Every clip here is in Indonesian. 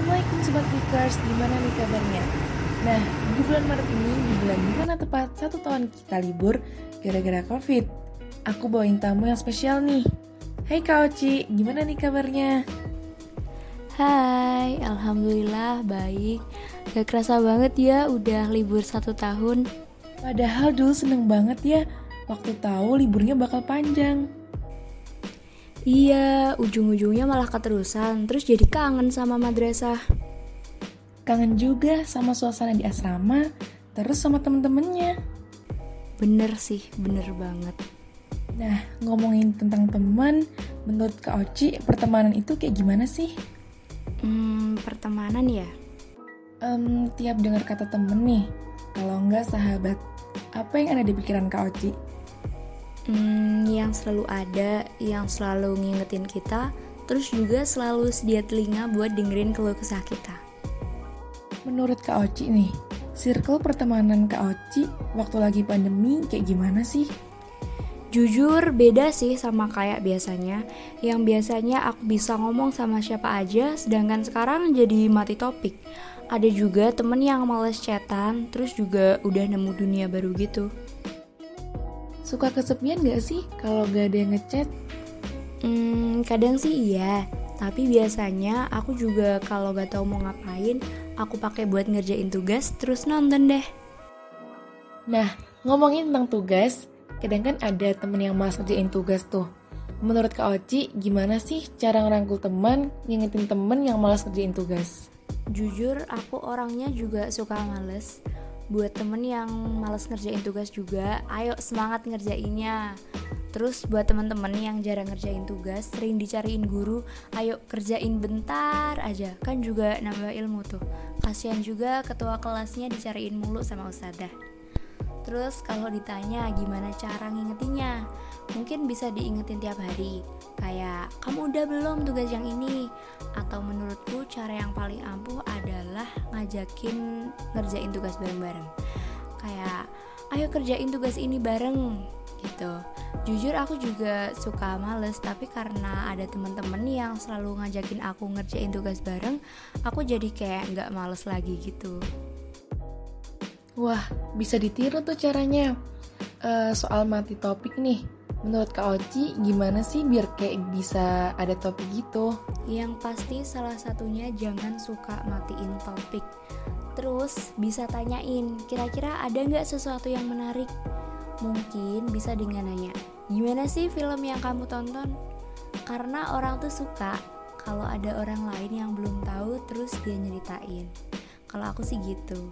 Assalamualaikum Sobat Geekers, gimana nih kabarnya? Nah, di bulan Maret ini, di bulan di mana tepat satu tahun kita libur gara-gara COVID, aku bawain tamu yang spesial nih. Hai Kak Oci, gimana nih kabarnya? Hai, Alhamdulillah baik Gak kerasa banget ya udah libur satu tahun Padahal dulu seneng banget ya Waktu tahu liburnya bakal panjang Iya, ujung-ujungnya malah keterusan Terus jadi kangen sama madrasah Kangen juga sama suasana di asrama Terus sama temen-temennya Bener sih, bener banget Nah, ngomongin tentang teman Menurut Kak Oci, pertemanan itu kayak gimana sih? Hmm, pertemanan ya? Um, tiap dengar kata temen nih, kalau enggak sahabat, apa yang ada di pikiran Kak Oci? Hmm, yang selalu ada, yang selalu ngingetin kita, terus juga selalu sedia telinga buat dengerin keluh kesah kita. Menurut Kak Oci nih, circle pertemanan Kak Oci waktu lagi pandemi kayak gimana sih? Jujur beda sih sama kayak biasanya Yang biasanya aku bisa ngomong sama siapa aja Sedangkan sekarang jadi mati topik Ada juga temen yang males chatan Terus juga udah nemu dunia baru gitu Suka kesepian gak sih kalau gak ada yang ngechat? Hmm, kadang sih iya Tapi biasanya aku juga kalau gak tahu mau ngapain Aku pakai buat ngerjain tugas terus nonton deh Nah, ngomongin tentang tugas kadang kan ada temen yang malas ngerjain tugas tuh. Menurut Kak Oci, gimana sih cara ngerangkul teman, ngingetin temen yang malas ngerjain tugas? Jujur, aku orangnya juga suka males. Buat temen yang malas ngerjain tugas juga, ayo semangat ngerjainnya. Terus buat temen-temen yang jarang ngerjain tugas, sering dicariin guru, ayo kerjain bentar aja, kan juga nambah ilmu tuh. Kasihan juga ketua kelasnya dicariin mulu sama ustadzah. Terus kalau ditanya gimana cara ngingetinnya, mungkin bisa diingetin tiap hari. Kayak kamu udah belum tugas yang ini? Atau menurutku cara yang paling ampuh adalah ngajakin ngerjain tugas bareng-bareng. Kayak ayo kerjain tugas ini bareng gitu. Jujur aku juga suka males tapi karena ada temen-temen yang selalu ngajakin aku ngerjain tugas bareng, aku jadi kayak nggak males lagi gitu. Wah, bisa ditiru tuh caranya. Uh, soal mati topik nih, menurut Kak Oci gimana sih biar kayak bisa ada topik gitu? Yang pasti salah satunya jangan suka matiin topik. Terus bisa tanyain, kira-kira ada nggak sesuatu yang menarik? Mungkin bisa dengan nanya, gimana sih film yang kamu tonton? Karena orang tuh suka kalau ada orang lain yang belum tahu terus dia nyeritain. Kalau aku sih gitu.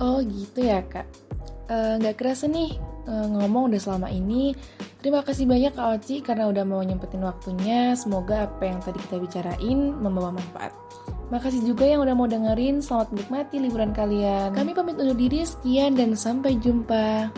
Oh gitu ya kak. Uh, nggak kerasa nih uh, ngomong udah selama ini. Terima kasih banyak Kak Oci karena udah mau nyempetin waktunya. Semoga apa yang tadi kita bicarain membawa manfaat. Makasih juga yang udah mau dengerin. Selamat menikmati liburan kalian. Kami pamit undur diri. Sekian dan sampai jumpa.